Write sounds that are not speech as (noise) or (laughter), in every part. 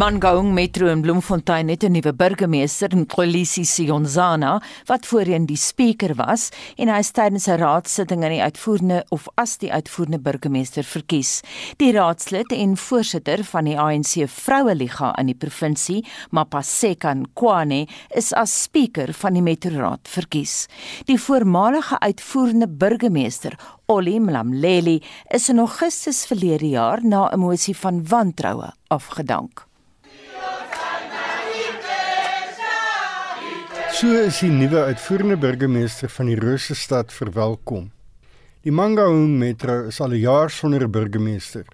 Mangaung Metro in Bloemfontein het 'n nuwe burgemeester, Nkolisi Sionzana, wat voorheen die spreker was en hy is tydens 'n raadsitting aan die uitvoerende of as die uitvoerende burgemeester verkies. Die raadslid en voorsitter van die ANC Vroueliga in die provinsie, Mapaseka Nkwane, is as spreker van die metroraad verkies. Die voormalige uitvoerende burgemeester, Ollie Mlamleli, is in Augustus verlede jaar na 'n mosie van wantroue afgedank. So is die nuwe uitvoerende burgemeester van die Rose stad verwelkom. Die Mangaung Metro is al 'n jaar sonder 'n burgemeester.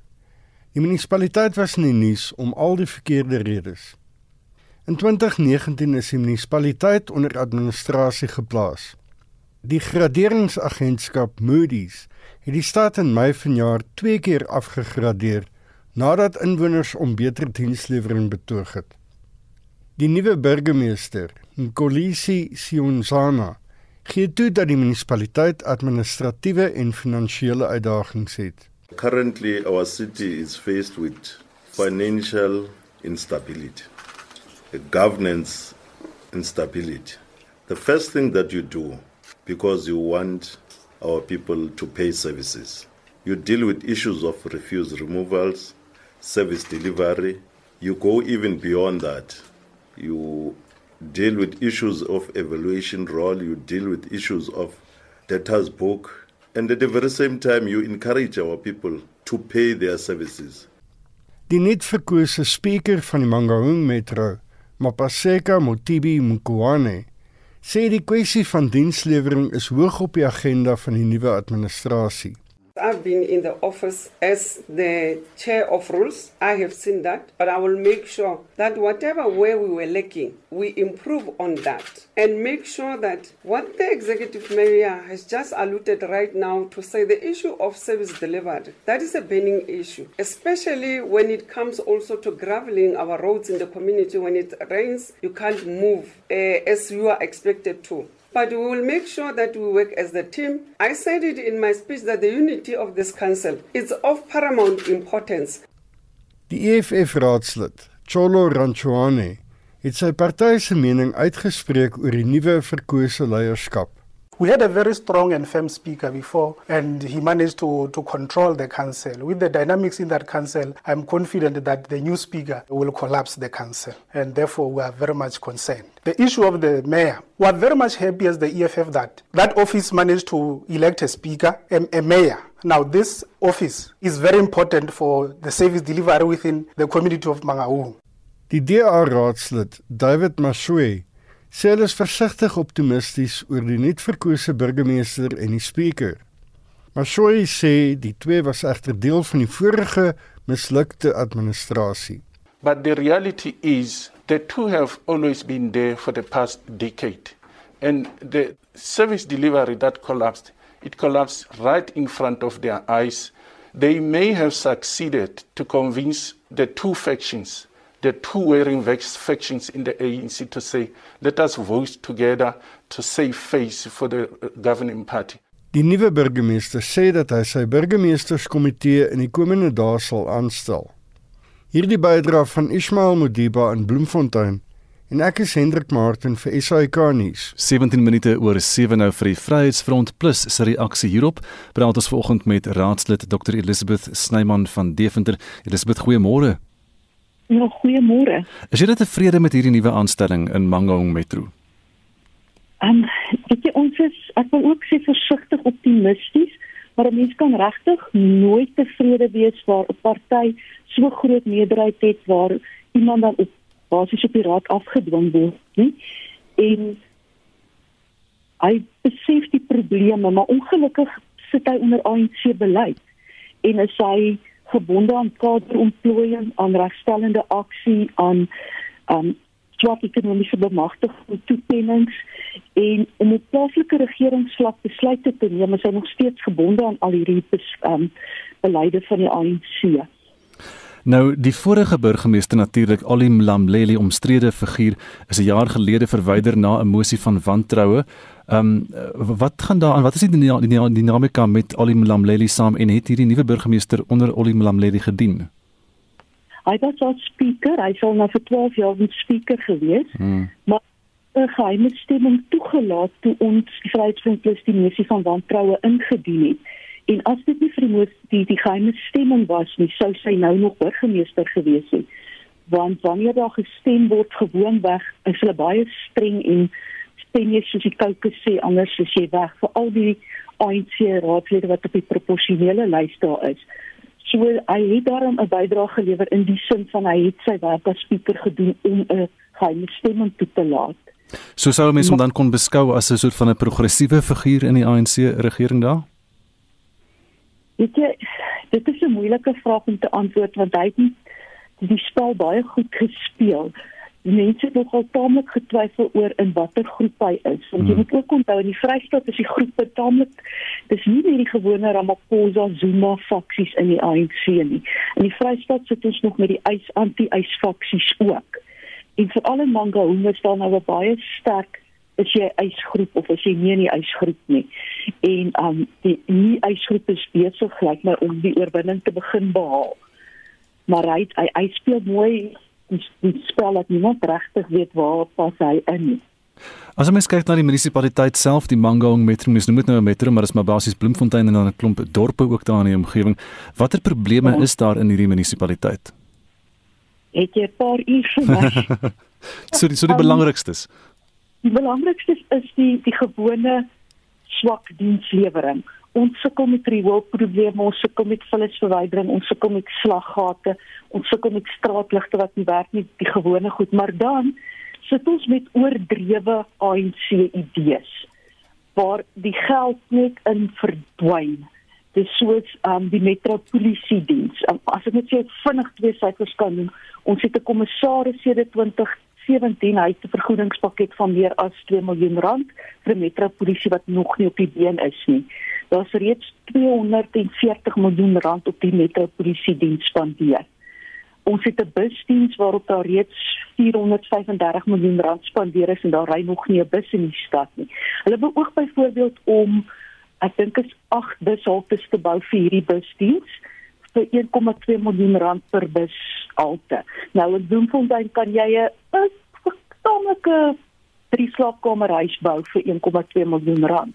Die munisipaliteit was in die nuus om al die verkeerde redes. In 2019 is die munisipaliteit onder administrasie geplaas. Die graderingsagentskap Moody's het die stad in Mei vanjaar twee keer afgegradeer nadat inwoners om beter dienslewering betoog het. Die nuwe burgemeester, Nkolisi Sionzana, gee toe dat die munisipaliteit administratiewe en finansiële uitdagings het. Currently our city is faced with financial instability, a governance instability. The first thing that you do because you want our people to pay services. You deal with issues of refuse removals, service delivery. You go even beyond that you deal with issues of evaluation role, you deal with issues of debtors book, and at the very same time you encourage our people to pay their services. Die nuut verkose spreker van die Mangaung Metro, Mapaseka Motibi Mkwane, sê die kwessie van dienslewering is hoog op die agenda van die nuwe administrasie. I've been in the office as the chair of rules. I have seen that, but I will make sure that whatever way we were lacking, we improve on that and make sure that what the executive mayor has just alluded right now to say the issue of service delivered, that is a burning issue, especially when it comes also to graveling our roads in the community. When it rains, you can't move uh, as you are expected to. But we will make sure that we work as a team. I said it in my speech that the unity of this council is of paramount importance. Die EFF raadslid, Cholo Ranchuane, het sy party se mening uitgespreek oor die nuwe verkose leierskap. We had a very strong and firm speaker before, and he managed to, to control the council. With the dynamics in that council, I'm confident that the new speaker will collapse the council, and therefore we are very much concerned. The issue of the mayor, we are very much happy as the EFF that that office managed to elect a speaker, a, a mayor. Now, this office is very important for the service delivery within the community of Mangaung. Die DA raadslid David Mashwe sê hulle is versigtig optimisties oor die nuutverkose burgemeester en die spreker. Maar Shoei sê die twee was egter deel van die vorige mislukte administrasie. But the reality is the two have always been there for the past decade. And the service delivery that collapsed, it collapsed right in front of their eyes. They may have succeeded to convince the two factions the two wearing factions in the ANC to say, let us vote together to save face for the uh, governing party. Die nuwe burgemeester sê dat hy sy burgemeesterskomitee in die komende dae sal aanstel. Hierdie bydra van Ismail Modiba in Bloemfontein en ek is Hendrik Martin vir SAK nuus. 17 minute oor 7 nou vir die Vryheidsfront Plus se reaksie hierop. Praat ons vanoggend met raadslid Dr Elizabeth Snyman van Deventer. Elizabeth, goeiemôre. Ja, goeiemôre. Is jy tevrede met hierdie nuwe aanstelling in Mangaung Metro? Ehm, um, ek jy ons is ek wil ook sê versigtig optimisties, maar 'n mens kan regtig nooit tevrede wees waar 'n party so groot meerderheid het waar iemand dan op basies op die raad afgedwing word, nie? En hy besef die probleme, maar ongelukkig sit hy onder ANC beleid en as hy gebonde aan kaderontplooiing, aan regstellende aksie, aan um swak ekonomiese bemagtiging toekennings en om op plaaslike regeringsvlak besluite te neem, is hy nog steeds gebonde aan al hierdie um beleide van die ANC. Nou die vorige burgemeester natuurlik Ali Mlamleli omstrede figuur is 'n jaar gelede verwyder na 'n mosie van wantroue. Ehm um, wat gaan daaraan? Wat is die die, die dinamika met Ali Mlamleli saam en het hierdie nuwe burgemeester onder Ali Mlamleli gedien? Hy was as speaker, hy sal nou vir 12 jaar 'n speaker gewees. Hmm. Maar 'n geheime stemming toegelaat toe ons die Vryheidsfront plus die mosie van wantroue ingedien het. En as dit nie vir die die, die geheime stemming was nie, sou sy nou nog burgemeester gewees het. Want wanneer daar gestem word gewoonweg, is hulle baie streng en stem jy soos die koue sê anders as jy weg vir al die ANC raadslede wat op die proporsionele lys daar is. So hy het daarom 'n bydrae gelewer in die sin van hy het sy werk as speaker gedoen om 'n geheime stemming toe te laat. So sou mense hom dan kon beskou as 'n soort van 'n progressiewe figuur in die ANC regering daar? Weet jy, dit is 'n moeilike vraag om te antwoord want hy het nie die spel baie goed gespeel. Mense het nogal taamlik getwyfel oor in watter groep hy is. Want jy hmm. moet ook onthou in die Vrystaat is die groepe taamlik dis nie net die gewone Ramaphosa Zuma faksies in die ANC nie. In die Vrystaat sit ons nog met die ys anti-ys faksies ook en veral in Mangaung is daar nou 'n baie sterk is jy ysgroep of is jy nie in die ysgroep nie. En um die nie ysgroep is besig gelyk my om die oorwinning te begin behaal. Maar hy hy, hy speel mooi die, die spel dat niemand regtig weet waar pas hy in nie. As ons kyk na die munisipaliteit self, die Mangaung Metro, mens noem dit nou 'n metro, maar dit is maar basies Bloemfontein en dan 'n klomp dorpe ook daar in die omgewing. Watter probleme ja. is daar in hierdie munisipaliteit? het jy 'n paar uur vir my. (laughs) so die so die belangrikstes. Die belangrikstes is die die gewone swak dienslewering. Ons sukkel met rioolprobleme, ons sukkel met vullisverwydering, ons sukkel met slaggate, ons sukkel met straatligte wat nie werk nie, die gewone goed, maar dan sit ons met oordrewe ANC idees waar die geld net in verdwyn dis soos um, die metropolisie diens. Um, as ek net sê vinnig twee syfers kan noem, ons het 'n kommissaris sedert 2017 hy 'n vergoedingspakket van meer as 2 miljoen rand vir die metropolisie wat nog nie op die been is nie. Daar's reeds 240 miljoen rand op die metropolisie diens spandeer. Ons het 'n busdiens waarop daar reeds 435 miljoen rand spandeer is en daar ry nog nie 'n bus in die stad nie. Hulle beoog byvoorbeeld om ek dink is 8 bushaltes te bou vir hierdie busdiens vir 1,2 miljoen rand per bushalte. Nou in Bloemfontein kan jy 'n verstaanlike drie slaapkamer huis bou vir 1,2 miljoen rand.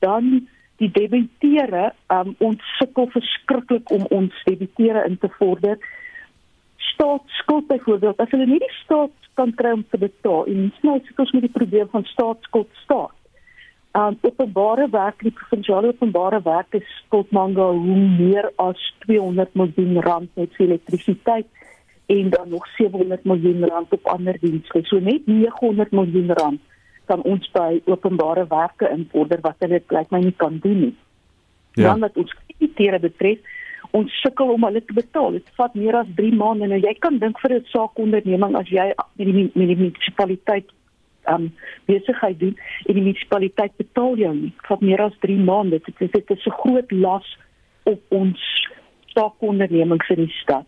Dan die debiteure, um, ons sukkel verskriklik om ons debiteure in te vorder. Staatsskuld byvoorbeeld, as hulle nie die staat kan kry om te betaal en ons nou sukkel met die probleem van staatsskuld staat Um openbare werk, die provinsiale openbare werk is tot manga hoe meer as 200 miljoen rand net vir elektrisiteit en dan nog 700 miljoen rand op ander dienste. So net 900 miljoen rand kan ons by openbare werke invorder wat hulle blyk my nie kan doen nie. Ja. Dan wat ons krediteure betref, ons sukkel om hulle te betaal. Dit vat meer as 3 maande. Nou jy kan dink vir 'n saakonderneming as jy met die, met die munisipaliteit um besigheid doen en die munisipaliteit betaal jou nie vir meer as 3 maande. Dit is dit is 'n groot las op ons staakondernemings in die stad.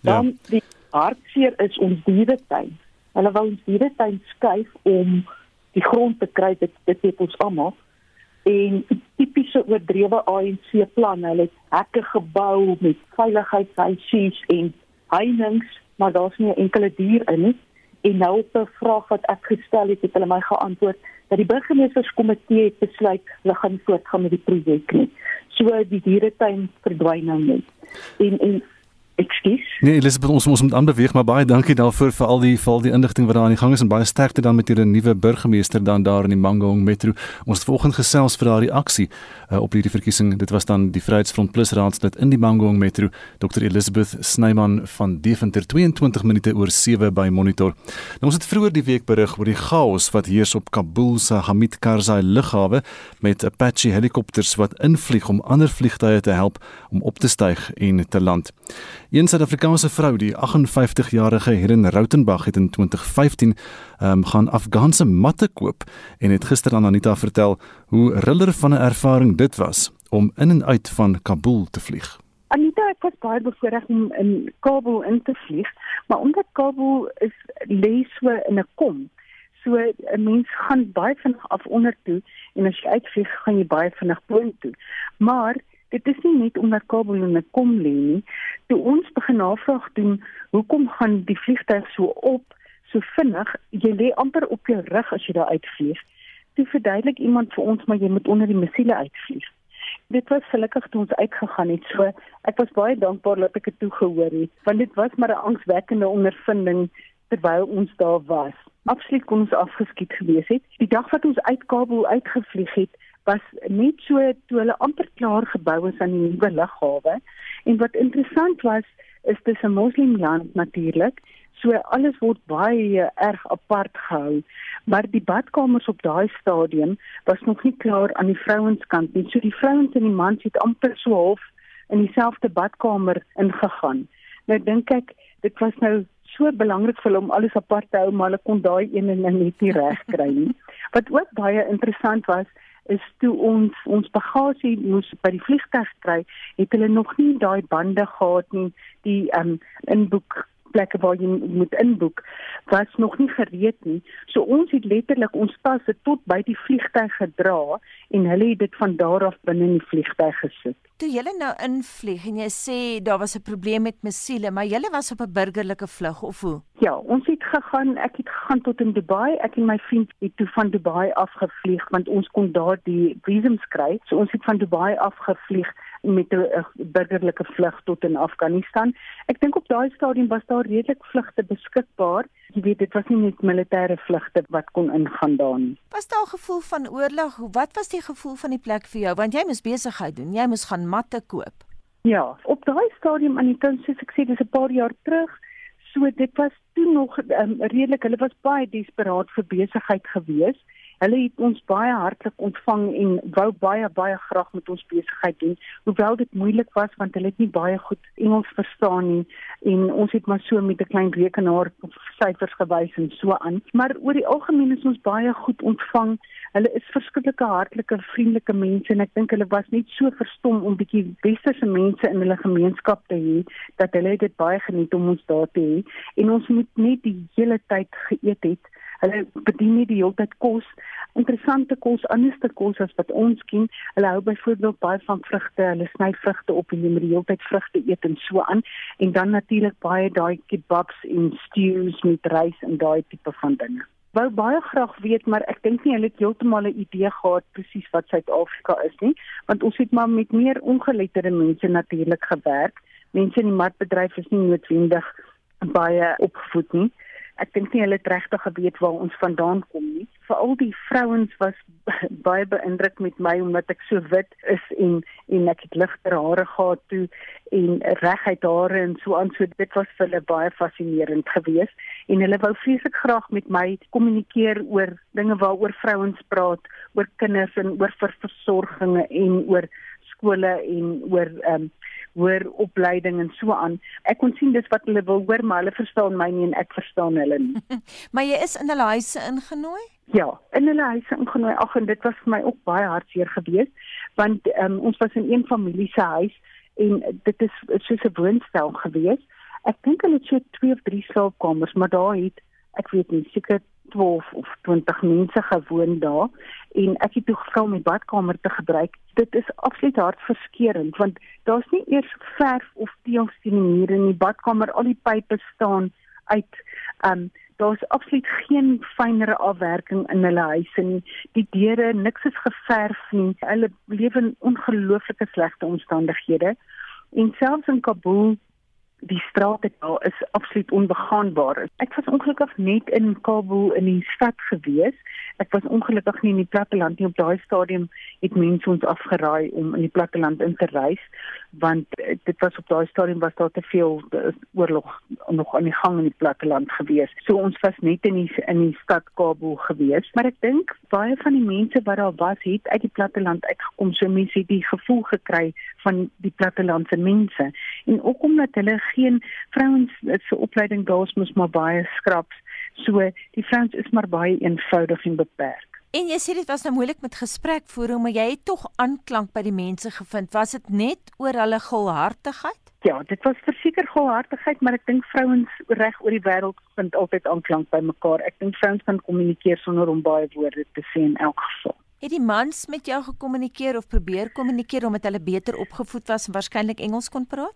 Ja. Dan ja. die hartseer is ons dieretuin. Hulle wou ons dieretuin skuif om die grond te kry dit dit het ons almal en tipiese oordrewe ANC plan. Hulle het hekke gebou met veiligheidshuisies en heininge, maar daar's nie 'n enkele dier in nie en nou op 'n vraag wat ek gestel het, het hulle my geantwoord dat die burgemeesterskomitee het besluit hulle gaan voortgaan met die projek nie. So die dieretuin verdwyn nou net. En en Ekskuus. Nee, Elisabeth, ons ons moet aanbeweeg, maar baie dankie daarvoor vir al die vir al die inligting wat daar aan die gang is en baie sterkte dan met hierdie nuwe burgemeester dan daar in die Mangaung Metro. Ons het vanoggend gesels vir daardie aksie uh, op hierdie verkiesing. Dit was dan die Vryheidsfront Plus raadslid in die Mangaung Metro, Dr. Elisabeth Snyman van Deventer 22 minute oor 7 by Monitor. Nou ons het vroeër die week berig oor die chaos wat heers op Kabul se Hamid Karzai lughawe met Apache helikopters wat invlieg om ander vliegtuie te help om op te styg en te land. Een Suid-Afrikaanse vrou, die 58-jarige Helen Rautenbach het in 2015 ehm um, gaan Afghaanse matte koop en het gister aan Anita vertel hoe riller van 'n ervaring dit was om in en uit van Kabul te vlieg. Anita het pas baie bevoorreg om in Kabul in te vlieg, maar omdat Kabul is lê so in 'n kom, so 'n mens gaan baie vinnig af onder toe en as jy uitvlieg, gaan jy baie vinnig boontoe. Maar dit is nie net omdat 'n kom lê nie. Toe ons begin navraag doen, hoekom gaan die vliegtuig so op, so vinnig? Jy lê amper op jou rug as jy daar uitvlieg. Toe verduidelik iemand vir ons maar jy moet onder die missiele uitvlieg. Dit was gelukkig toe ons uitgegaan het. So ek was baie dankbaar dat ek dit toe gehoor het, want dit was maar 'n angswekkende ondervinding terwyl ons daar was. Absoluut kon ons afgeskiet gewees het. Die dag wat ons uit Kabul uitgevlieg het, was net so toe hulle amper klaar gebou is aan die nuwe lughawe. En wat interessant was, is dis 'n moslimland natuurlik. So alles word baie erg apart gehou, maar die badkamers op daai stadium was nog nie klaar aan die vrouenskant nie. So die vrouens en die mans het amper so half in dieselfde badkamer ingegaan. Nou dink ek dit was nou so belangrik vir hulle om alles apart te hou, maar hulle kon daai een en net nie reg kry nie. (laughs) Wat ook baie interessant was, is toe ons ons bagasie moes by die vliegtuig kry, het hulle nog nie daai bande gehad nie, die um inboek plekke waar jy moet inboek was nog nie gereed nie. So ons het letterlik ons tasse tot by die vliegtuig gedra en hulle het dit van daar af binne in die vliegtuig gesit. Toe jy nou invlieg en jy sê daar was 'n probleem met missiele, maar jy was op 'n burgerlike vlug of hoe? Ja, ons het gegaan, ek het gegaan tot in Dubai. Ek en my vriend het toe van Dubai afgevlieg want ons kon daar die visums kry. So ons het van Dubai afgevlieg met 'n burgerlike vlug tot in Afghanistan. Ek dink op daai stadium was daar redelik vlugte beskikbaar. Jy weet dit was nie net militêre vlugte wat kon ingaan daar nie. Was daar 'n gevoel van oorlog? Wat was die gevoel van die plek vir jou? Want jy moes besigheid doen. Jy moes gaan matte koop. Ja, op daai stadium aan die tyd soos ek sê dis 'n paar jaar terug. So dit was toe nog um, redelik. Hulle was baie desperaat vir besigheid geweest. Hulle het ons baie hartlik ontvang en wou baie baie graag met ons besigheid doen, hoewel dit moeilik was want hulle het nie baie goed Engels verstaan nie en ons het maar so met 'n klein rekenaar syfers gewys en so aan. Maar oor die algemeen is ons baie goed ontvang. Hulle is verskillike hartlike, vriendelike mense en ek dink hulle was net so verstom om bietjie westerse mense in hulle gemeenskap te hê dat hulle dit baie geniet om ons daar te hê en ons moet net die hele tyd geëet het Hulle bedien nie die hele tyd kos, interessante kos, anderste kos as wat ons ken. Hulle hou byvoorbeeld baie van vrugte. Hulle sny vrugte op en moet die hele tyd vrugte eet en so aan. En dan natuurlik baie daai kebabs en stews met rys en daai tipe van dinge. Wou baie graag weet, maar ek dink nie hulle het heeltemal 'n idee gehad presies wat Suid-Afrika is nie, want ons het maar met meer ongeletterde mense natuurlik gewerk. Mense in die matbedryf is nie noodwendig baie opgevoed nie ek dink nie hulle het regtig geweet waar ons vandaan kom nie. Veral die vrouens was (laughs) baie beïndruk met my omdat ek so wit is en en ek het ligter hare gehad toe en reguit hare en so aan so dit was vir hulle baie fascinerend geweest en hulle wou vreeslik graag met my kommunikeer oor dinge waaroor vrouens praat, oor kinders en oor versorgings en oor skole en oor ehm um, hoër opleiding en so aan. Ek kon sien dis wat hulle wil hoor, maar hulle verstaan my nie en ek verstaan hulle nie. (laughs) maar jy is in hulle huise ingenooi? Ja, in hulle huise ingenooi. Ag en dit was vir my ook baie hartseer geweest, want um, ons was in een familie se huis en dit is soos 'n woonstel geweest. Ek dink hulle het so 2 of 3 slaapkamers, maar daar het ek weet nie seker 12 of 20 mense gewoon daar en ek het toe gevra om die badkamer te gebruik. Dit is absoluut hartverskeurende want daar's nie eers verf of teëls teen die mure in die badkamer. Al die pype staan uit. Um daar's absoluut geen fynere afwerking in hulle huise nie. Die deure, niks is geverf nie. Hulle leef in ongelooflike slegte omstandighede. En selfs in Kabul die strate daar is absoluut onbegaanbaar. Ek was ongelukkig net in Kabul in die stad gewees. Ek was ongelukkig nie in die platteland nie. Op daai stadium het mense ons afgeraai om in die platteland in te reis want dit was op daai stadium was daar te veel oorlog nog aan die gang in die platteland gewees. So ons was net in die in die stad Kabul gewees, maar ek dink baie van die mense wat daar was het uit die platteland uitgekom. So mense het die gevoel gekry van die plattelandse mense en ook omdat hulle geen vrouens se opleiding daar is mos maar baie skraps. So die vrouens is maar baie eenvoudig en beperk. En jy sê dit was nou moeilik met gesprekvoering, maar jy het tog aanklank by die mense gevind. Was dit net oor hulle gulhartigheid? Ja, dit was verseker gulhartigheid, maar ek dink vrouens reg oor die wêreld vind altyd aanklank by mekaar. Ek dink vrouens kan kommunikeer sonder om baie woorde te sê in elk geval. Het die mans met jou gekommunikeer of probeer kommunikeer omdat hulle beter opgevoed was en waarskynlik Engels kon praat?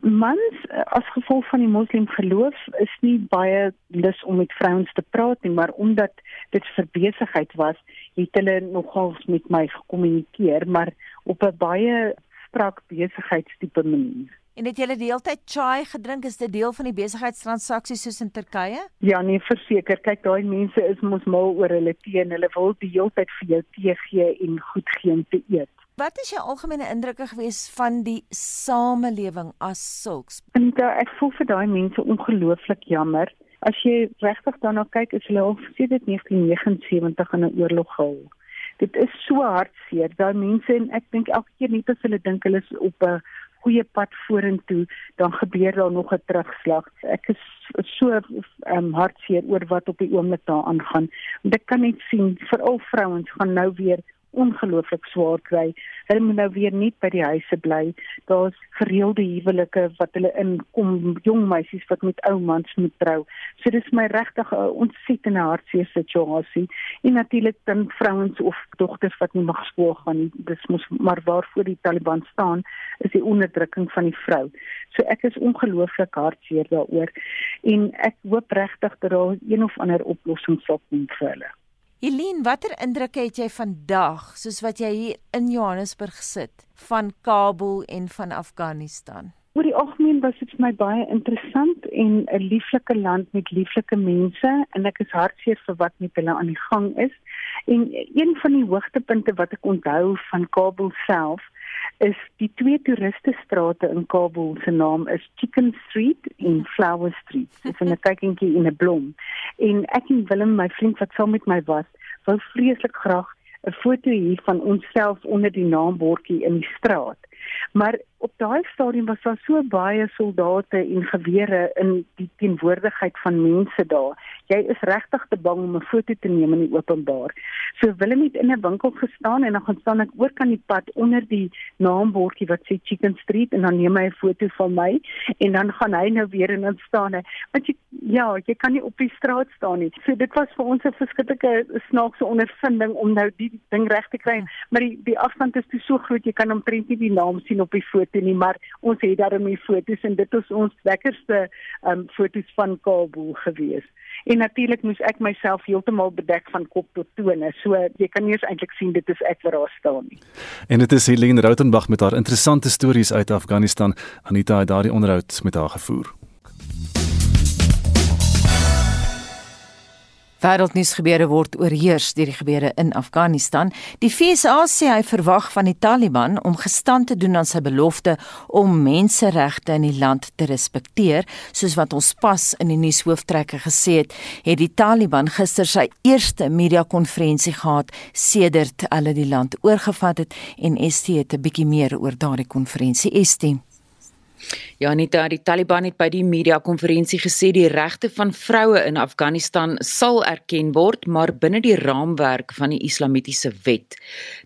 Mans eh, as gevolg van die moslim geloof is nie baie lus om met vrouens te praat nie, maar omdat dit vir besigheid was, het hulle nogals met my gekommunikeer, maar op 'n baie strak besigheidstipe manier. En het julle die hele tyd chai gedrink? Is dit deel van die besigheidstransaksies soos in Turkye? Ja, nee, verseker. Kyk, daai mense is mos mal oor hulle tee en hulle wil die hele tyd vir jou tee gee en goed gee om te eet. Wat is jou algemene indrukke gewees van die samelewing as sulks? En da, ek voel vir daai mense ongelooflik jammer. As jy regtig daarna kyk, is hulle al sedert 1979 in 'n oorlog gehou. Dit is so hartseer. Daai mense en ek dink elke keer net as hulle dink hulle is op 'n goeie pad vorentoe, dan gebeur daar nog 'n terugslag. Ek is so um, hartseer oor wat op die oomblik daar aangaan. Want ek kan net sien veral vrouens gaan nou weer ongelooflik swaar kry. Hulle moet nou weer nie by die huise bly. Daar's gereelde huwelike wat hulle inkom, jong meisies wat met ou mans moet trou. So dis my regtig 'n ontsettende hartseer situasie. En natuurlik dan vrouens of dogters wat nie mag skool gaan nie. Dis mos maar waarvoor die Taliban staan is die onderdrukking van die vrou. So ek is ongelooflik hartseer daaroor en ek hoop regtig dat daar een of ander oplossing sal kom vir hulle. Helene, watter indrukke het jy vandag soos wat jy hier in Johannesburg sit van Kabul en van Afghanistan? Oor die algemeen was dit vir my baie interessant en 'n lieflike land met lieflike mense en ek is hartseer vir wat met hulle aan die gang is. En een van die hoogtepunte wat ek onthou van Kabul self is die twee toeriste strate in Kabul se naam is Chicken Street en Flower Street. Dit is 'n kykentjie in 'n blom. En ek en Willem, my vriend wat saam met my was, wou vreeslik graag 'n foto hê van onsself onder die naambordjie in die straat. Maar op daai stadium was daar so baie soldate en gewere in die teenwoordigheid van mense daar. Jy is regtig te bang om 'n foto te neem in die openbaar. So Willem het in 'n winkel gestaan en dan gaan staan ek oor kan die pad onder die naambordjie wat sê Chicken Street en dan neem hy 'n foto van my en dan gaan hy nou weer en dan staan hy. Want jy ja, jy kan nie op die straat staan nie. So dit was vir ons 'n verskriklike snaakse ondervinding om nou die ding reg te kry, maar die die afstand is te so groot jy kan omtrent nie die naam sien op die foto nie, maar ons het daarmee foto's en dit is ons lekkerste um foto's van Kabul gewees. En natuurlik moes ek myself heeltemal bedek van kop tot tone. So jy kan nie eens eintlik sien dit is ek wat daar staan nie. En dit is Helene Rautenbach met haar interessante stories uit Afghanistan. Anita het daardie onderhoud met haar gevoer. Wêreldnuus gebeure word oorheers deur die gebeure in Afghanistan. Die FSA sê hy verwag van die Taliban om gestand te doen aan sy belofte om menseregte in die land te respekteer, soos wat ons pas in die nuushooftrekke gesê het, het die Taliban gister sy eerste media-konferensie gehad sedert hulle die land oorgevat het en ST het 'n bietjie meer oor daardie konferensie ST. Ja, Anita, die Taliban het by die media konferensie gesê die regte van vroue in Afghanistan sal erken word, maar binne die raamwerk van die Islamitiese wet.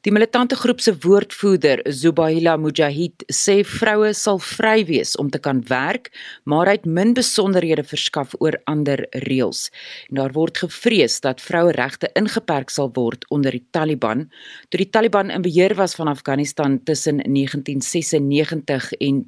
Die militante groep se woordvoerder, Zubaila Mujahid, sê vroue sal vry wees om te kan werk, maar hy het min besonderhede verskaf oor ander reëls. En daar word gevrees dat vroue regte ingeperk sal word onder die Taliban. Toe die Taliban in beheer was van Afghanistan tussen 1996 en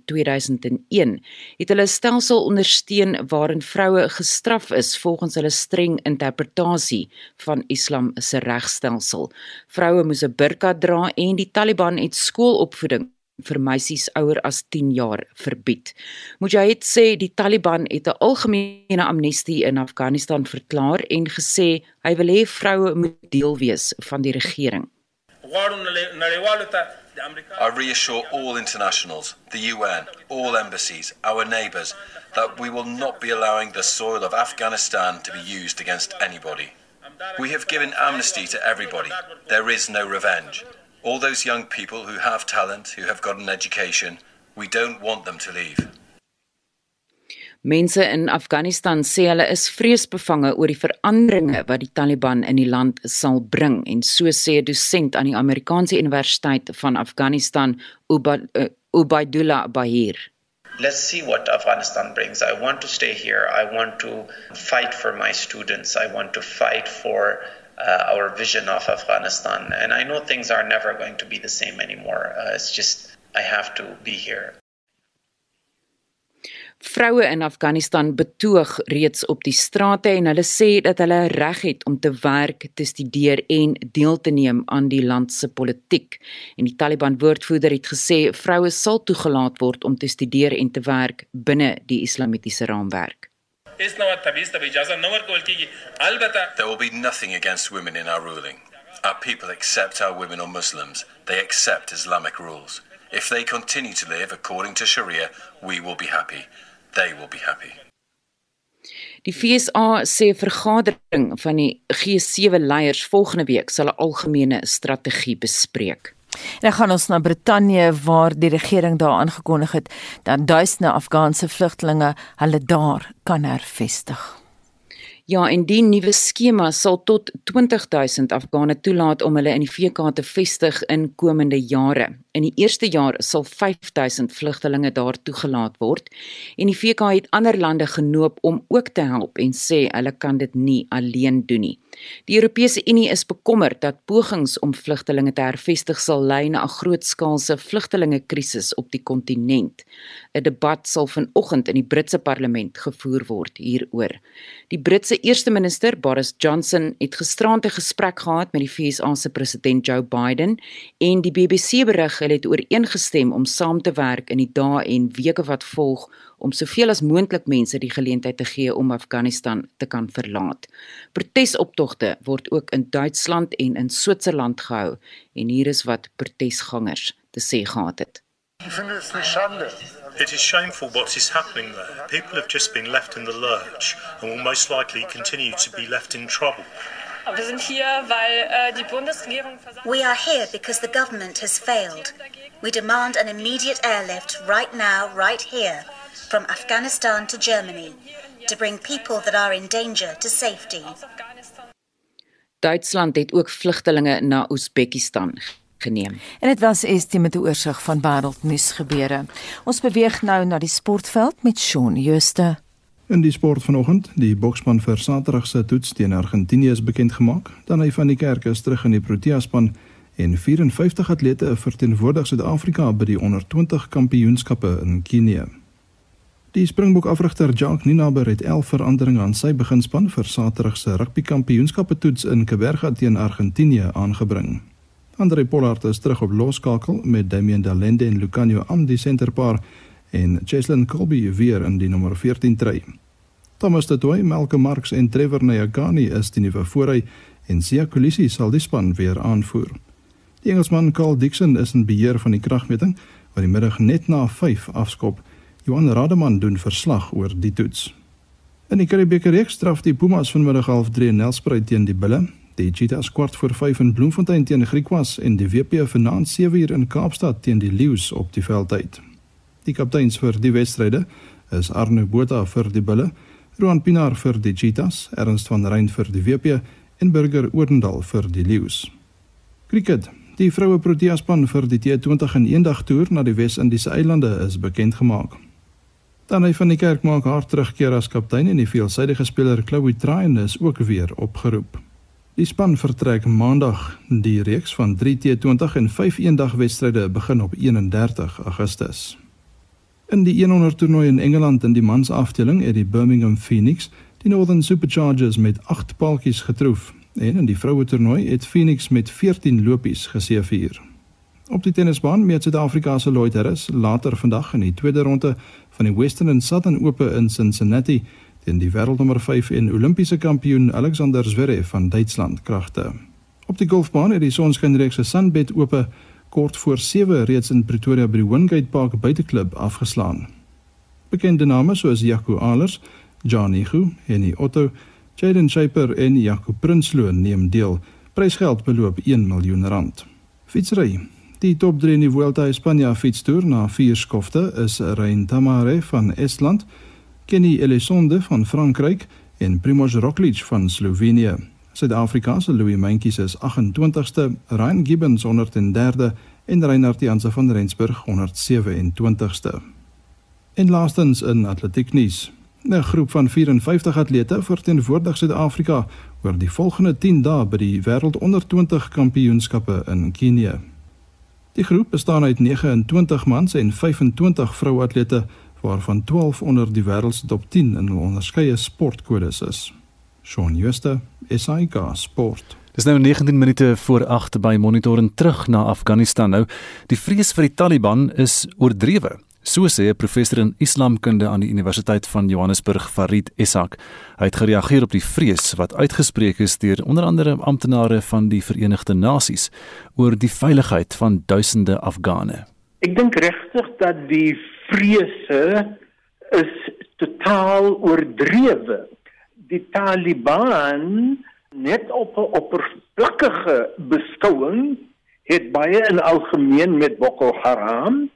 2001 het hulle 'n stelsel ondersteun waarin vroue gestraf is volgens hulle streng interpretasie van Islam se regstelsel. Vroue moes 'n burka dra en die Taliban het skoolopvoeding vir meisies ouer as 10 jaar verbied. Mujahid sê die Taliban het 'n algemene amnestie in Afghanistan verklaar en gesê hy wil hê vroue moet deel wees van die regering. I reassure all internationals, the UN, all embassies, our neighbours, that we will not be allowing the soil of Afghanistan to be used against anybody. We have given amnesty to everybody. There is no revenge. All those young people who have talent, who have got an education, we don't want them to leave. Mense in Afghanistan sê hulle is vreesbevange oor die veranderinge wat die Taliban in die land sal bring en so sê 'n dosent aan die Amerikaanse Universiteit van Afghanistan, Ubaydullah Bahir. Let's see what Afghanistan brings. I want to stay here. I want to fight for my students. I want to fight for uh, our vision of Afghanistan. And I know things are never going to be the same anymore. Uh, it's just, I have to be here. Vroue in Afghanistan betoog reeds op die strate en hulle sê dat hulle reg het om te werk, te studeer en deel te neem aan die land se politiek. En die Taliban woordvoerder het gesê vroue sal toegelaat word om te studeer en te werk binne die islamitiese raamwerk. There will be nothing against women in our ruling. Our people accept our women or Muslims. They accept Islamic rules. If they continue to live according to Sharia, we will be happy. They will be happy. Die FSA sê vergadering van die G7 leiers volgende week sal 'n algemene strategie bespreek. En dan gaan ons na Brittanje waar die regering daar aangekondig het dat duisende Afghaanse vlugtelinge hulle daar kan hervestig. Ja, en die nuwe skema sal tot 20000 Afghane toelaat om hulle in die VK te vestig in komende jare. In die eerste jaar sal 5000 vlugtelinge daar toegelaat word en die VK het ander lande genoop om ook te help en sê hulle kan dit nie alleen doen nie. Die Europese Unie is bekommerd dat pogings om vlugtelinge te hervestig sal lei na 'n grootskaalse vlugtelingekrisis op die kontinent. 'n Debat sal vanoggend in die Britse parlement gevoer word hieroor. Die Britse eerste minister, Boris Johnson, het gisterand 'n gesprek gehad met die VSA se president Joe Biden en die BBC berig hulle het ooreengestem om saam te werk in die dae en weke wat volg om soveel as moontlik mense die geleentheid te gee om Afghanistan te kan verlaat. Protesoptogte word ook in Duitsland en in Switserland gehou en hier is wat protesgangers te sê gehad het. It is shameful what is happening there. People have just been left in the lurch and will most likely continue to be left in trouble. Wir sind hier, weil äh, die Bundesregierung We are here because the government has failed. We demand an immediate airlift right now, right here, from Afghanistan to Germany, to bring people that are in danger to safety. Duitsland het ook vlugtelinge na Oezbekistan geneem. En dit was Estie met 'n oorsig van wêreldnuus gebeure. Ons beweeg nou na die sportveld met Shaun Jooste. In die sport vanoggend, die bokspan vir Saterdag se toets teen Argentinië is bekend gemaak. Dan hy van die kerk is terug in die Protea span en 54 atlete verteenwoordig Suid-Afrika by die onder 20 kampioenskappe in Kenia. Die Springbok afrigter Jacques Ninaber het 11 veranderinge aan sy beginspan vir Saterdag se rugby kampioenskappe toets in Kaapberg teen Argentinië aangebring. Andre Pollard is terug op loskakel met Damian Dalende en Lucanio Am die senterpaar en Cheslin Colby weer in die nommer 14 try. Thomas Tatoy, Malcolm Marx en Trevor Nyagani is die nuwe voorry en Sia Kolisi sal die span weer aanvoer. Die Engelsman Carl Dixon is in beheer van die kragmeting wat die middag net na 5 afskop. Johan Rademan doen verslag oor die toets. In die Karibeker reeks straf die Pumas vanmiddag half 3 in Nelspruit teen die Bulle. Die Cheetahs kwart voor 5 in Bloemfontein teen Griekwas en die WP vanaand 7 uur in Kaapstad teen die Lions op die veldtyd. Die kapteins vir die wedstryde is Arno Botha vir die Bulle, Roan Pinaar vir die Cheetahs, Ernst van Rein vir die WP en Burger Oudendal vir die Lions. Cricket. Die vroue Protea span vir die T20 in eendag toer na die Wes-Indiese eilande is bekend gemaak. Dan hy van die kerk maak haar terugkeer as kaptein en die veelsidige speler Chloe Tryon is ook weer opgeroep. Die span vertrek maandag. Die reeks van 3 T20 en 5 eendagwedstryde begin op 31 Augustus. In die 100 toernooi in Engeland in die mans afdeling het die Birmingham Phoenix die Northern Superchargers met 8 paaltjies getroof en in die vroue toernooi het Phoenix met 14 lopies geseëvier. Op die tennisbaan meet Suid-Afrika se Lloyd Harris later vandag in die tweede ronde van die Western and Southern Ope in Cincinnati teen die wêreldnommer 5 en Olimpiese kampioen Alexander Zverev van Duitsland kragte. Op die golfbaan het die Sonskynreeks se Sunbet Ope kort voor 7 reeds in Pretoria by die Wingate Park buiteklub afgeslaan. Bekende name soos Jaco Alers, Johnny Hu, Henny Otto, Jaden Shaper en Jaco Prinsloo neem deel. Prysgeld beloop 1 miljoen rand. Fietsry Die top 3 in die Vuelta a España fietstoer na vier skofte is Rein Tamare van Estland, Kenny Elissonde van Frankryk en Primož Roglič van Slovenië. Suid-Afrika se Louis Mentjes is 28ste, Ryan Gibbons 103de en Reinhard Janse van Rensburg 127ste. En laastens in atletiek nuus. 'n Groep van 54 atlete verteenwoordig Suid-Afrika oor die volgende 10 dae by die Wêreld onder 20 Kampioenskappe in Kenia. Die groep bestaan uit 29 mans en 25 vrouatlete waarvan 12 onder die wêreld se top 10 in onderskeie sportkodes is. Shaun Schuster, SAK Sport. Dis nou 19 minute voor 8 by Monitor en terug na Afghanistan nou. Die vrees vir die Taliban is oordrewe. So sê 'n professor in Islamkunde aan die Universiteit van Johannesburg, Farid Essak. Hy het gereageer op die vrees wat uitgespreek is deur onder andere amptenare van die Verenigde Nasies oor die veiligheid van duisende Afghane. Ek dink regtig dat die vrese is totaal oordrewe. Die Taliban net op 'n oppervlakkige beskouing het baie in algemeen met Boko Haram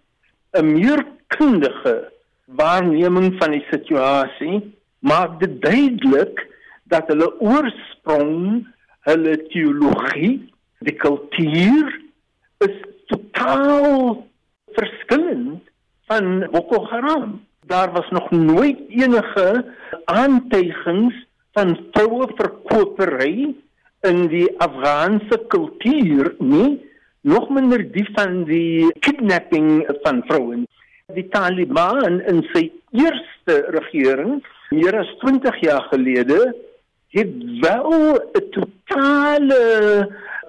'n meer kundige waarneming van die situasie maak dit duidelik dat hulle oorsprong, hulle teologie, die kultuur is totaal verskillend van Boko Haram. Daar was nog nooit enige aantuigings van vroue verkopery in die Afghaanse kultuur nie, nog minder die van die kidnapping van vrouens die Taliban in sy eerste regering meer as 20 jaar gelede het wel 'n totale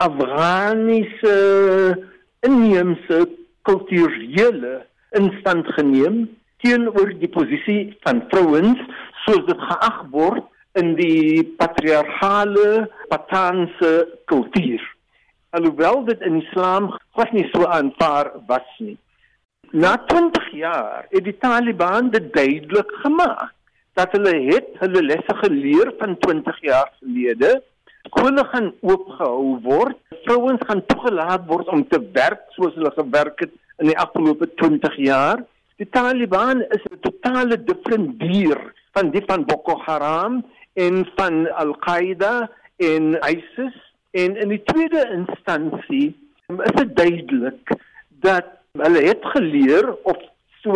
Afghaanse inheemse kulturele instand geneem teenoor die posisie van vrouens soos dit geag word in die patriargale Patanse kultuur. Alhoewel dit in Islam glad nie so aanvaar was nie. Na 20 jaar het die Taliban dit duidelik gemaak dat hulle het hulle lesse geleer van 20 jaar gelede. Skole gaan oopgehou word. Vrouens gaan toegelaat word om te werk soos hulle gewerk het in die afgelope 20 jaar. Die Taliban is 'n totale different dier van die van Boko Haram en van Al-Qaeda en ISIS. En in die tweede instansie is dit duidelik dat hulle het geleer of so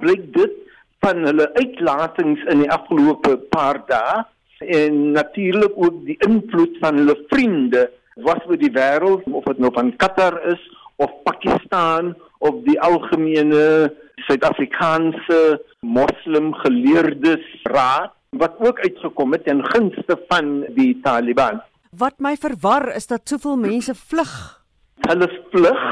blyk dit van hulle uitlatings in die afgelope paar dae en natuurlik ook die invloed van hulle vriende was oor die wêreld of dit nou van Qatar is of Pakistan of die algemene Suid-Afrikaanse moslim geleerdes raad wat ook uitgekom het ten gunste van die Taliban. Wat my verwar is dat soveel mense vlug. Hulle vlug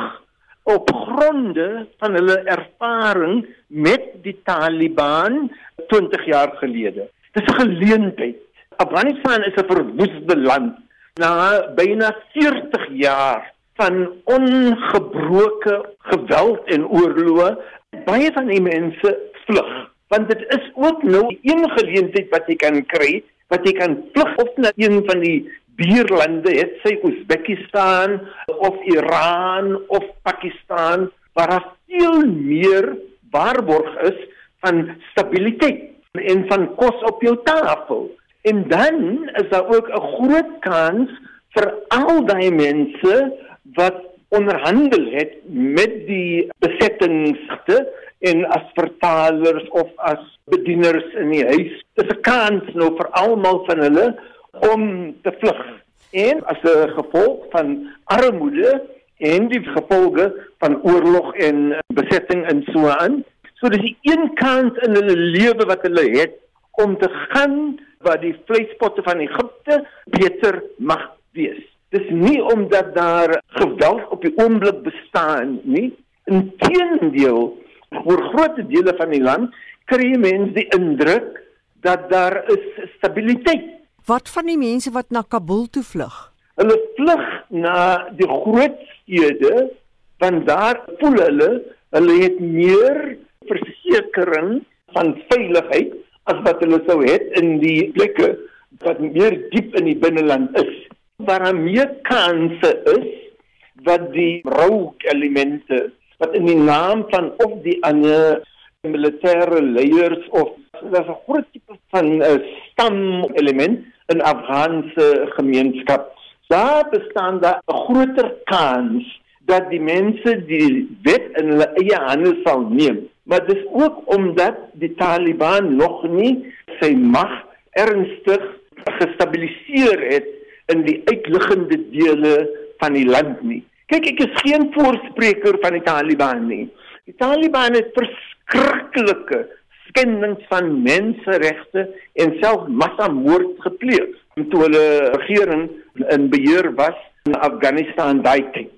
op gronde van hulle ervaring met die Taliban 20 jaar gelede. Dis 'n geleentheid. Afghanistan is 'n verwoeste land na byna 40 jaar van ongebroke geweld en oorloë. Baie van die mense vlug, want dit is ook nou een geleentheid wat jy kan kry wat jy kan vlug of na een van die buurlande het sy Uzbekistan of Iran of Pakistan waar daar veel meer waarborg is van stabiliteit en van kos op jou tafel. En dan is daar ook 'n groot kans vir al daai mense wat onderhandel het met die besettingsste en as vertalers of as bedieners in die huis. Dis 'n kans nou vir almal van hulle om te vlug. En as 'n gevolg van armoede en die gevolge van oorlog en besetting en so aan. So dis die een kant in hulle lewe wat hulle het om te gaan waar die vleispotte van Egipte beter mag wees. Dis nie omdat daar geweld op die oomblik bestaan nie. Inteendeel, oor groot dele van die land kry mense die indruk dat daar is stabiliteit Wat van die mense wat na Kabul toe vlug? Hulle vlug na die groot stede want daar voel hulle hulle het meer versekering van veiligheid as wat hulle sou het in die plekke wat meer diep in die binneland is. Waar daar meer kanse is dat die rogue elemente wat in die naam van of die ander militêre leiers of daar's 'n groot tipe van 'n uh, stam element in Afghaanse gemeenskap. Daar bestaan daar 'n groter kans dat die mense die wet in hulle eie hande sal neem. Maar dis ook omdat die Taliban nog nie sy mag ernstig gestabiliseer het in die uitliggende dele van die land nie. Kyk, ek is geen voorspreker van die Taliban nie. Die Taliban het verskriklike skendings van menseregte en self massamoord gepleeg toe hulle regering in beheer was in Afghanistan daai tyd.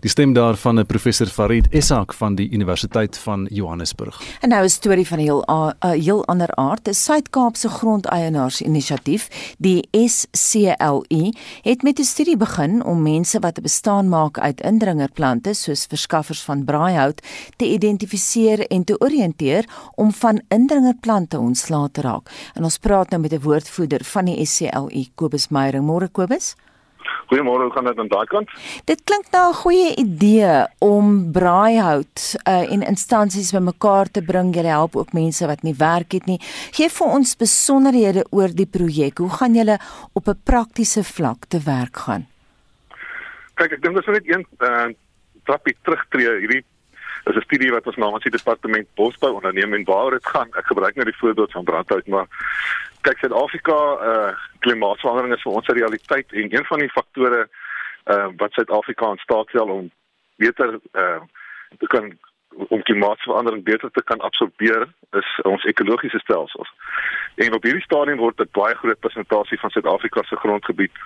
Die stem daarvan 'n professor Farid Essak van die Universiteit van Johannesburg. En nou 'n storie van 'n heel 'n heel ander aard. 'n Suid-Kaapse grondeienaarinisiatief, die SCLE, het met 'n studie begin om mense wat 'n bestaan maak uit indringerplante soos verskaffers van braaihout te identifiseer en te oriënteer om van indringerplante ontslae te raak. En ons praat nou met 'n woordvoerder van die SCLE, Kobus Meyering. Môre Kobus. Goeiemôre, hoe gaan dit aan daai kant? Dit klink nou 'n goeie idee om braaihout uh, en instansies bymekaar te bring. Jy help ook mense wat nie werk het nie. Geef vir ons besonderhede oor die projek. Hoe gaan julle op 'n praktiese vlak te werk gaan? Kyk, ek dink dit is net een uh, trappie terugtreë. Hierdie is 'n studie wat ons namens die departement bosbou onderneem en waar dit gaan. Ek gebruik nou die voorbeeld van brandhout, maar kyk Suid-Afrika uh klimaatsverandering is vir ons 'n realiteit en een van die faktore uh wat Suid-Afrika in staat stel om beter uh te kan om klimaatsverandering beter te kan absorbeer is ons ekologiese stelsels. En op hierdie stadium word 'n baie groot persentasie van Suid-Afrika se grondgebied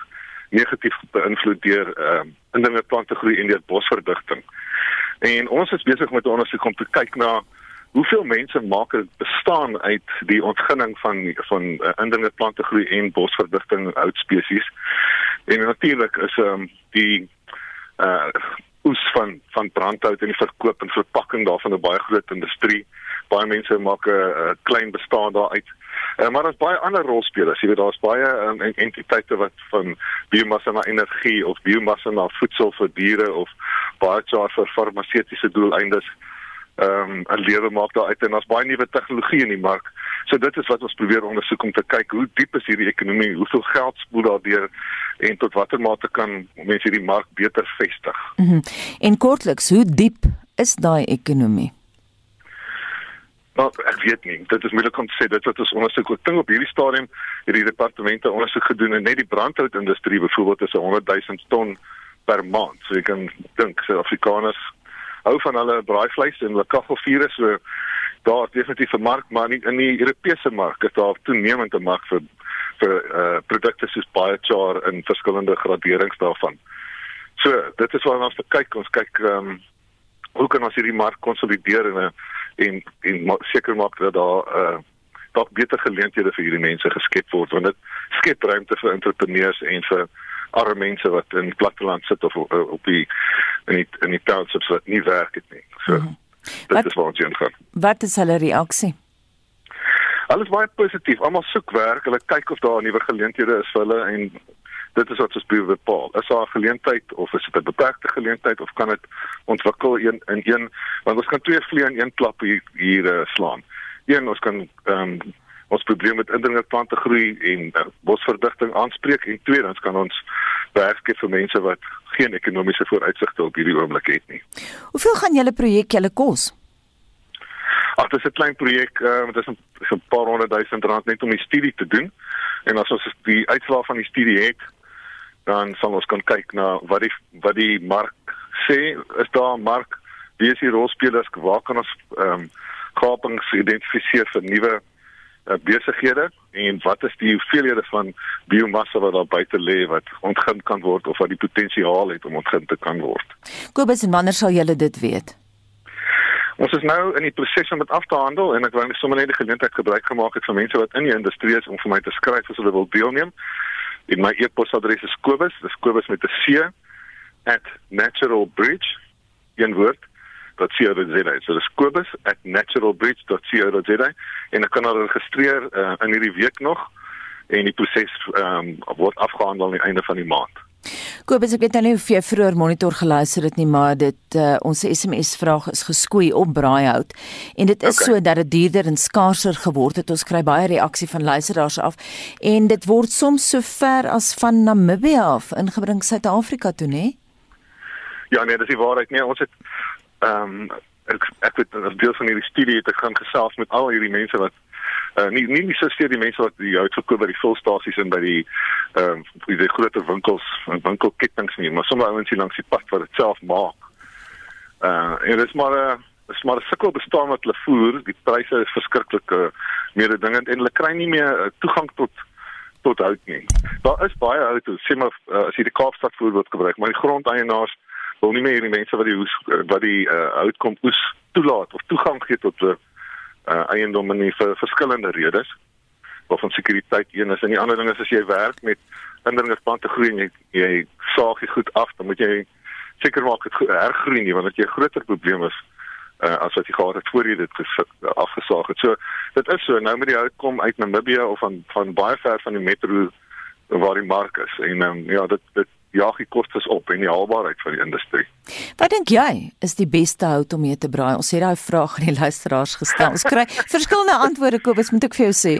negatief beïnvloed deur ehm uh, indringe plante groei en deur bosverdigting. En ons is besig met 'n ondersoek om te kyk na hoeveel mense maak bestaan uit die ontginning van van uh, indringe plante groei en bosverdigting oud spesies. En natuurlik is ehm um, die uh oes van van brandhout en die verkoop en verpakking daarvan 'n baie groot industrie. Baie mense maak 'n uh, klein bestaan daaruit. Uh, maar daar's baie ander rolspelers. Jy weet daar's baie um, entiteite wat van biomassa na energie of biomassa na voedsel vir diere of baie jaar vir farmaseutiese doeleindes ehm um, 'n lewe maak daar uit en daar's baie nuwe tegnologie in die mark. So dit is wat ons probeer ondersoek om te kyk hoe diep is hierdie ekonomie, hoeveel geld spoel daar deur en tot watter mate kan mense hierdie mark beter vestig. Mm -hmm. En kortliks, hoe diep is daai ekonomie? Nou, ek weet nie. Dit is moeilik om te sê dit wat ons ondersoek. Ek dink op hierdie stadium het die departemente ondersoek gedoen en net die brandhoutindustrie byvoorbeeld is 100 000 ton per maand. So jy kan dink Suid-Afrikaners hou van hulle braaivleis en hulle kaggelvure so daar definitief 'n mark maar nie in die Europese mark is daar toenemend 'n mark vir vir uh produkte soos biochar in verskillende graderings daarvan. So dit is waarna ons kyk. Ons kyk ehm um, hoe kan ons hierdie mark konsolideer en en en ma seker maak dat daar uh dalk beter geleenthede vir hierdie mense geskep word want dit skep ruimte vir entrepreneurs en vir arme mense wat in platteland sit of uh, op die in die in die townships wat nie werk het nie. So mm -hmm. dit wat, is waar ons heen gaan. Wat is hulle reaksie? Alles baie positief. Almal soek werk. Hulle kyk of daar nuwe geleenthede is vir hulle en dit is wat ons bepaal. Is daar 'n geleentheid of is dit 'n beperkte geleentheid of kan dit ontwikkel een in een want ons kan twee vliee in een klap hier hier uh, slaan. Een ons kan ehm um, ons probleem met indringerplante groei en uh, bosverdigting aanspreek en twee ons kan ons werk gee vir mense wat geen ekonomiese vooruitsigte op hierdie oomblik het nie. Hoeveel gaan julle projek julle kos? Ag, dit is 'n klein projek, uh, dit is 'n 'n paar honderd duisend rand net om die studie te doen. En as ons die uitslae van die studie het, dan sal ons kan kyk na wat die wat die mark sê is daar 'n mark wie is die rolspelers waar kan ons ehm um, kapings identifiseer vir nuwe uh, besighede en wat is die hoeveelhede van biomassa wat daar buite lê wat ontgin kan word of wat die potensiaal het om ontgin te kan word. Kobus en wanneer sal julle dit weet? Ons is nou in die proses om dit af te handel en ek wou net sommer net die geleentheid gebruik gemaak het vir mense wat in die industrie is om vir my te skryf as hulle wil deelneem. En my e-posadres is Kobus, dis Kobus met 'n C @naturalbridge sê so dis Kobus @naturalbridge.co.za en ek kan hulle registreer uh, in hierdie week nog en die proses um, word afgehandel aan die einde van die maand. Kobus, ek weet nou nie of jy vroeër monitor geluister het nie, maar dit uh, ons SMS vraag is geskoei op braaihout en dit is okay. so dat dit duurder en skaarser geword het. Ons kry baie reaksie van luisteraars af en dit word soms so ver as van Namibië af ingebring Suid-Afrika toe, nê? Ja, nee, dis die waarheid. Nee, ons het ehm um, ek ek weet as deel van hierdie studie het ek gaan gesels met al hierdie mense wat Uh nie nie nie soos die mense wat die hout verkoop by die vulstasies en by die ehm uh, die groter winkels en winkelketTINGS nie, maar sommer ouens hier langs die pad wat dit self maak. Uh en dit is maar 'n is maar 'n sukkel bestaan wat hulle voer. Die pryse is verskriklik uh, mededingend en hulle kry nie meer uh, toegang tot tot hout nie. Daar is baie hout, sê maar uh, as jy die Kaapstad voorbeeld gebruik, maar die grondeienaars wil nie meer die mense wat die hoes wat die uh, hout kom oes toelaat of toegang gee tot 'n uh, uh, eiendom in vir verskillende redes waarvan sekuriteit een is. En die ander ding is as jy werk met indringersplante groei en jy, jy saag dit goed af dan moet jy seker maak dit hergroei nie want dit jy groter probleem is uh, as wat jy gehad het voor jy dit afgesaag het. So dit is so. Nou met die hout kom uit Namibië of van van baie ver van die metro waar die mark is. En um, ja dit dit jaag die kostes op en die haalbaarheid van die industrie. Wat dink jy is die beste hout om mee te braai? Ons het daai vraag aan die luisteraars gestel. Ons kry (laughs) verskillende antwoorde Kobus, moet ek vir jou sê.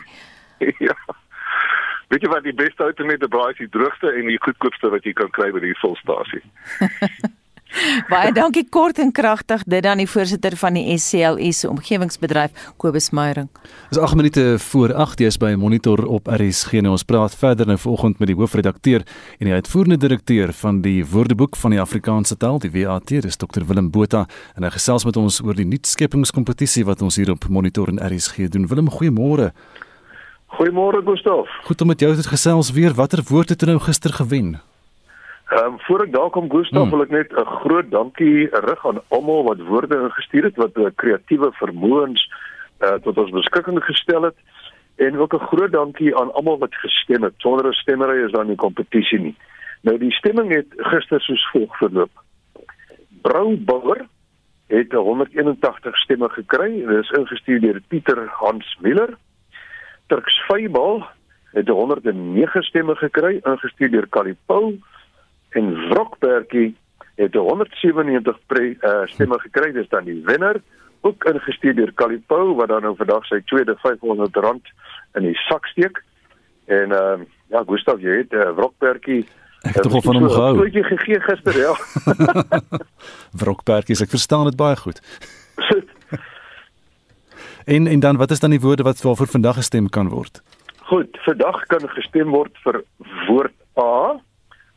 (laughs) ja. Weet jy wat die beste hout om mee te braai is? Die droogste en die goedkoopste wat jy kan kry by die volstasie. (laughs) (laughs) Baie dankie kort en kragtig dit dan die voorsitter van die SCLS omgewingsbedryf Kobus Meyering. Dis 8 minute voor 8 jy's by Monitor op RSG en ons praat verder nou vanoggend met die hoofredakteur en die uitvoerende direkteur van die Woordeboek van die Afrikaanse taal, die WAT, dis Dr Willem Botha en hy gesels met ons oor die nuutskeppingskompetisie wat ons hier op Monitor en RSG doen. Willem, goeiemôre. Goeiemôre Gustaf. Goed om met jou te gesels weer. Watter woord het jy nou gister gewen? Ehm um, voor ek daar kom Gustaf, hmm. wil ek net 'n groot dankie rig aan almal wat woorde ingestuur het wat 'n kreatiewe vermoëns uh, tot ons beskikking gestel het en ook 'n groot dankie aan almal wat gestem het. Sonder 'n stemmery is daar nie kompetisie nie. Nou die stemming het gister soos volg verloop. Broubouwer het 181 stemme gekry. Dit is ingestuur deur Pieter Hans Miller. Turks Feybal het 109 stemme gekry, ingestuur deur Kalipou en Wrokpertjie het 197 pre, uh, stemme gekry dis dan die wenner ook ingestuur deur Kalipou wat dan nou vandag sy tweede R500 in die sak steek en uh, ja Gustaf jy het uh, Wrokpertjie Ek het van hom gehou. Wat jy gegee gister ja. (laughs) (laughs) Wrokpertjies ek verstaan dit baie goed. (laughs) en en dan wat is dan die woorde wat waarvoor vandag gestem kan word? Goed, vandag kan gestem word vir woord A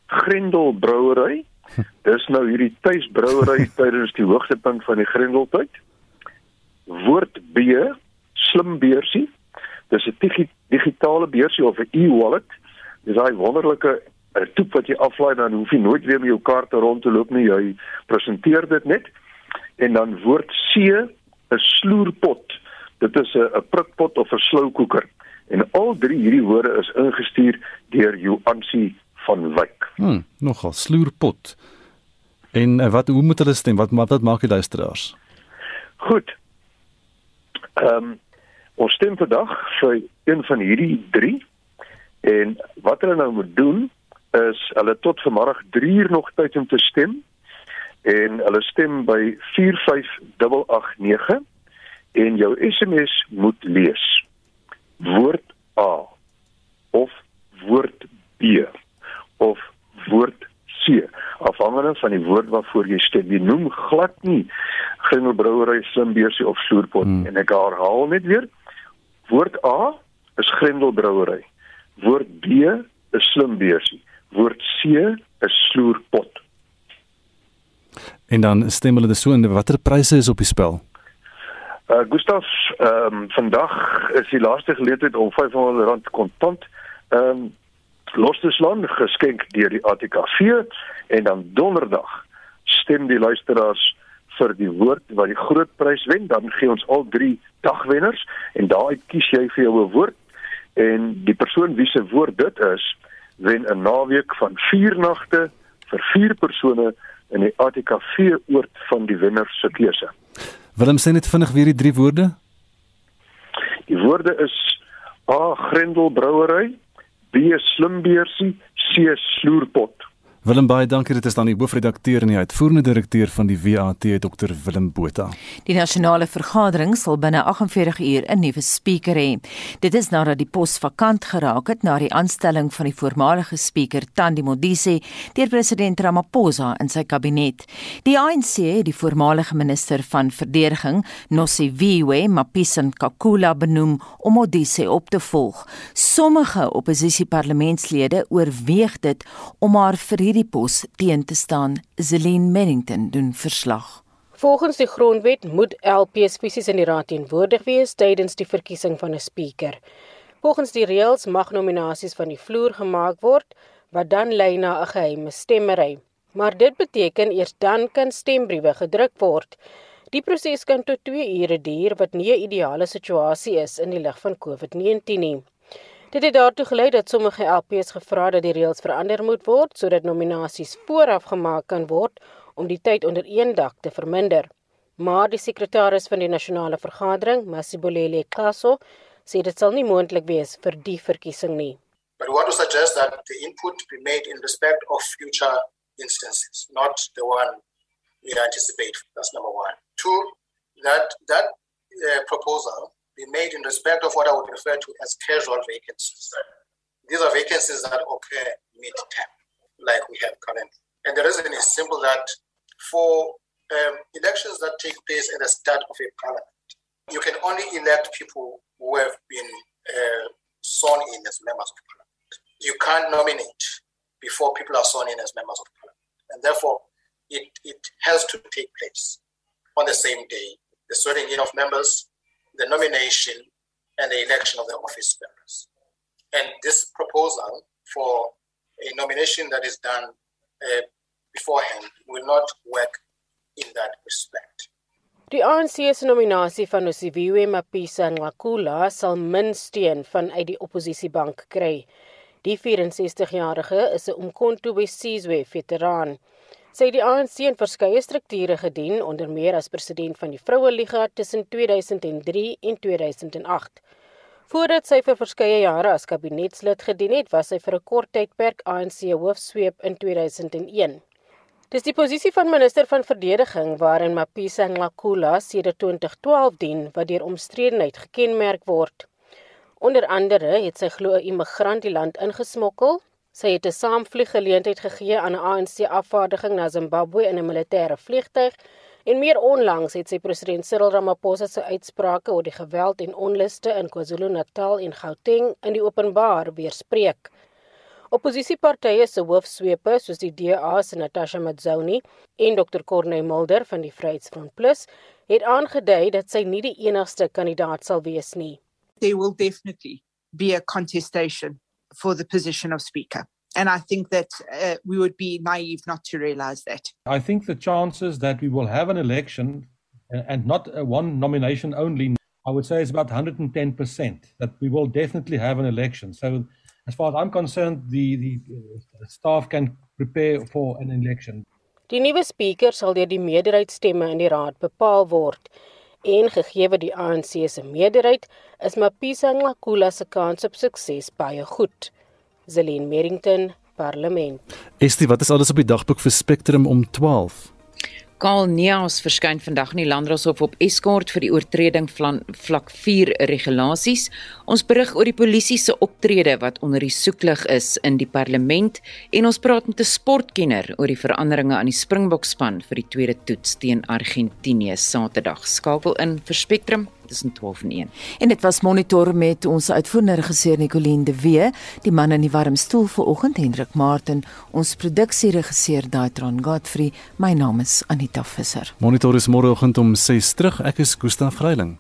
Grendel Brouwery. (laughs) Dis nou hierdie tuisbrouwery (laughs) tydens die hoogtepunt van die Grendeltyd. Woord B, slim beursie. Dis 'n digi digitale beursie of 'n e-wallet. Dis daai wonderlike eh, toep wat jy aflaai dan hoef jy nooit weer met jou kaarte rond te loop nie. Jy presenteer dit net. En dan woord C, 'n sloerpot. Dit is 'n prikpot of 'n sloukoeker. En al drie hierdie woorde is ingestuur deur Joansi van Wyk. Hm, nogal sloerpot. En uh, wat hoe moet hulle stem? Wat wat maak die luisteraars? Goed. Ehm um, ons stem vandag vir een van hierdie 3 en wat hulle nou moet doen is hulle tot vanmiddag 3 uur nog tyd om te stem en hulle stem by 45889 en jou SMS moet lees woord A of woord B of woord C afhangende van die woord waarvoor jy stem. Jy noem glad nie Grendelbrouery, Slimbeursie of Sloerpot hmm. en ek herhaal net weer. Woord A is Grendelbrouery. Woord B is Slimbeursie. Woord C is Sloerpot. En dan stem hulle dus so in watter pryse is op die spel? Uh Gustaf, ehm um, vandag is die laaste geleentheid om R500 kontant ehm um, Losdesland geskenk deur die ATKV en dan donderdag stem die luisteraars vir die woord wat die groot prys wen dan gee ons al drie dagwenners en daai kies jy vir jou 'n woord en die persoon wie se woord dit is wen 'n naweek van 4 nagte vir 4 persone in die ATKV oord van die wenner se keuse. Willem sê net vinnig weer die drie woorde. Die woorde is A Grendel Brouwery, B slimbeursie, C sloerpot. Willem baie dankie dit is dan die hoofredakteur en die uitvoerende direkteur van die WAT Dr Willem Botha. Die nasionale vergadering sal binne 48 uur 'n nuwe spreker hê. Dit is nadat die pos vakant geraak het na die aanstelling van die voormalige spreker Tandi Modise deur president Ramaphosa in sy kabinet. Die ANC het die voormalige minister van verdediging Nosiviwe Mapisa Nkakula benoem om Modise op te volg. Sommige oppositieparlementslede oorweeg dit om haar vir hierdie pos teen te staan. Zelin Merrington doen verslag. Volgens die grondwet moet LPs fisies in die raad teenwoordig wees tydens die verkiesing van 'n spreker. Volgens die reëls mag nominasies van die vloer gemaak word wat dan lei na 'n geheime stemmery. Maar dit beteken eers dan kan stembriewe gedruk word. Die proses kan tot 2 ure duur wat nie 'n ideale situasie is in die lig van COVID-19 nie. Dit het daartoe gelei dat sommige LPs gevra dat die reëls verander moet word sodat nominasies vooraf gemaak kan word om die tyd onder een dak te verminder. Maar die sekretaris van die nasionale vergadering, Masibolele Kaso, sê dit sal nie moontlik wees vir die verkiesing nie. But we want to suggest that the input be made in respect of future instances, not the one we anticipate. That's number one. Two, that that uh, proposal be made in respect of what I would refer to as casual vacancies. These are vacancies that occur mid-term, like we have currently. And the reason is simple that for um, elections that take place at the start of a parliament, you can only elect people who have been uh, sworn in as members of parliament. You can't nominate before people are sworn in as members of parliament. And therefore, it, it has to take place on the same day. The swearing in of members the nomination and the election of the office bearers. And this proposal for a nomination that is done uh, beforehand will not work in that respect. Die ANC se nominasie van Nosiviwe Mapisa Nqakula sal min steun vanuit die oppositiebank kry. Die 64-jarige is 'n Umkhonto weSizwe veteraan sê die ANC in verskeie strukture gedien onder meer as president van die Vroue Liga tussen 2003 en 2008. Voordat sy vir verskeie jare as kabinetslid gedien het, was sy vir 'n kort tydperk ANC hoofsweep in 2001. Dis die posisie van minister van verdediging waarin Mapisa Nqakula sedert 2012 dien wat deur omstredenheid gekenmerk word. Onder andere het sy glo 'n immigrant die land ingesmokkel Sy het 'n saamvlieggeleentheid gegee aan 'n ANC-afvaardiging na Zimbabwe in 'n militêre vliegtyg en meer onlangs het sy president Cyril Ramaphosa se uitsprake oor die geweld en onluste in KwaZulu-Natal en Gauteng in die openbaar weerspreek. Opposisiepartye se hoofsweepe soos die DA se Natasha Mazzoni en Dr Corne Mulder van die Vryheidsfront Plus het aangedui dat sy nie die enigste kandidaat sal wees nie. There will definitely be a contestation for the position of Speaker. And I think that uh, we would be naive not to realize that. I think the chances that we will have an election uh, and not a one nomination only, I would say is about 110%, that we will definitely have an election. So, as far as I'm concerned, the, the uh, staff can prepare for an election. Die nuwe spreker sal deur die meerderheidsstemme in die raad bepaal word en gegee die ANC se meerderheid is Mapisa Nqakula se kans op sukses baie goed. Zelin Merrington, Parlement. Estie, wat is alles op die dagboek vir Spectrum om 12? Kaal Neus verskyn vandag in die Landdroshof op eskort vir die oortreding van vlak 4 regulasies. Ons berig oor die polisie se optrede wat onder die soeklig is in die parlement en ons praat met 'n sportkenner oor die veranderinge aan die Springbokspan vir die tweede toets teen Argentinië Saterdag. Skakel in vir Spectrum tussen 12 en 1. En dit was monitor met ons uitvoerende regisseur Nicoline de Wee, die man in die warm stoel vanoggend Hendrik Martin, ons produksieregisseur Daitron Godfrey. My naam is Anita Visser. Monitor is môreoggend om 6 terug. Ek is Gustaf Greiling.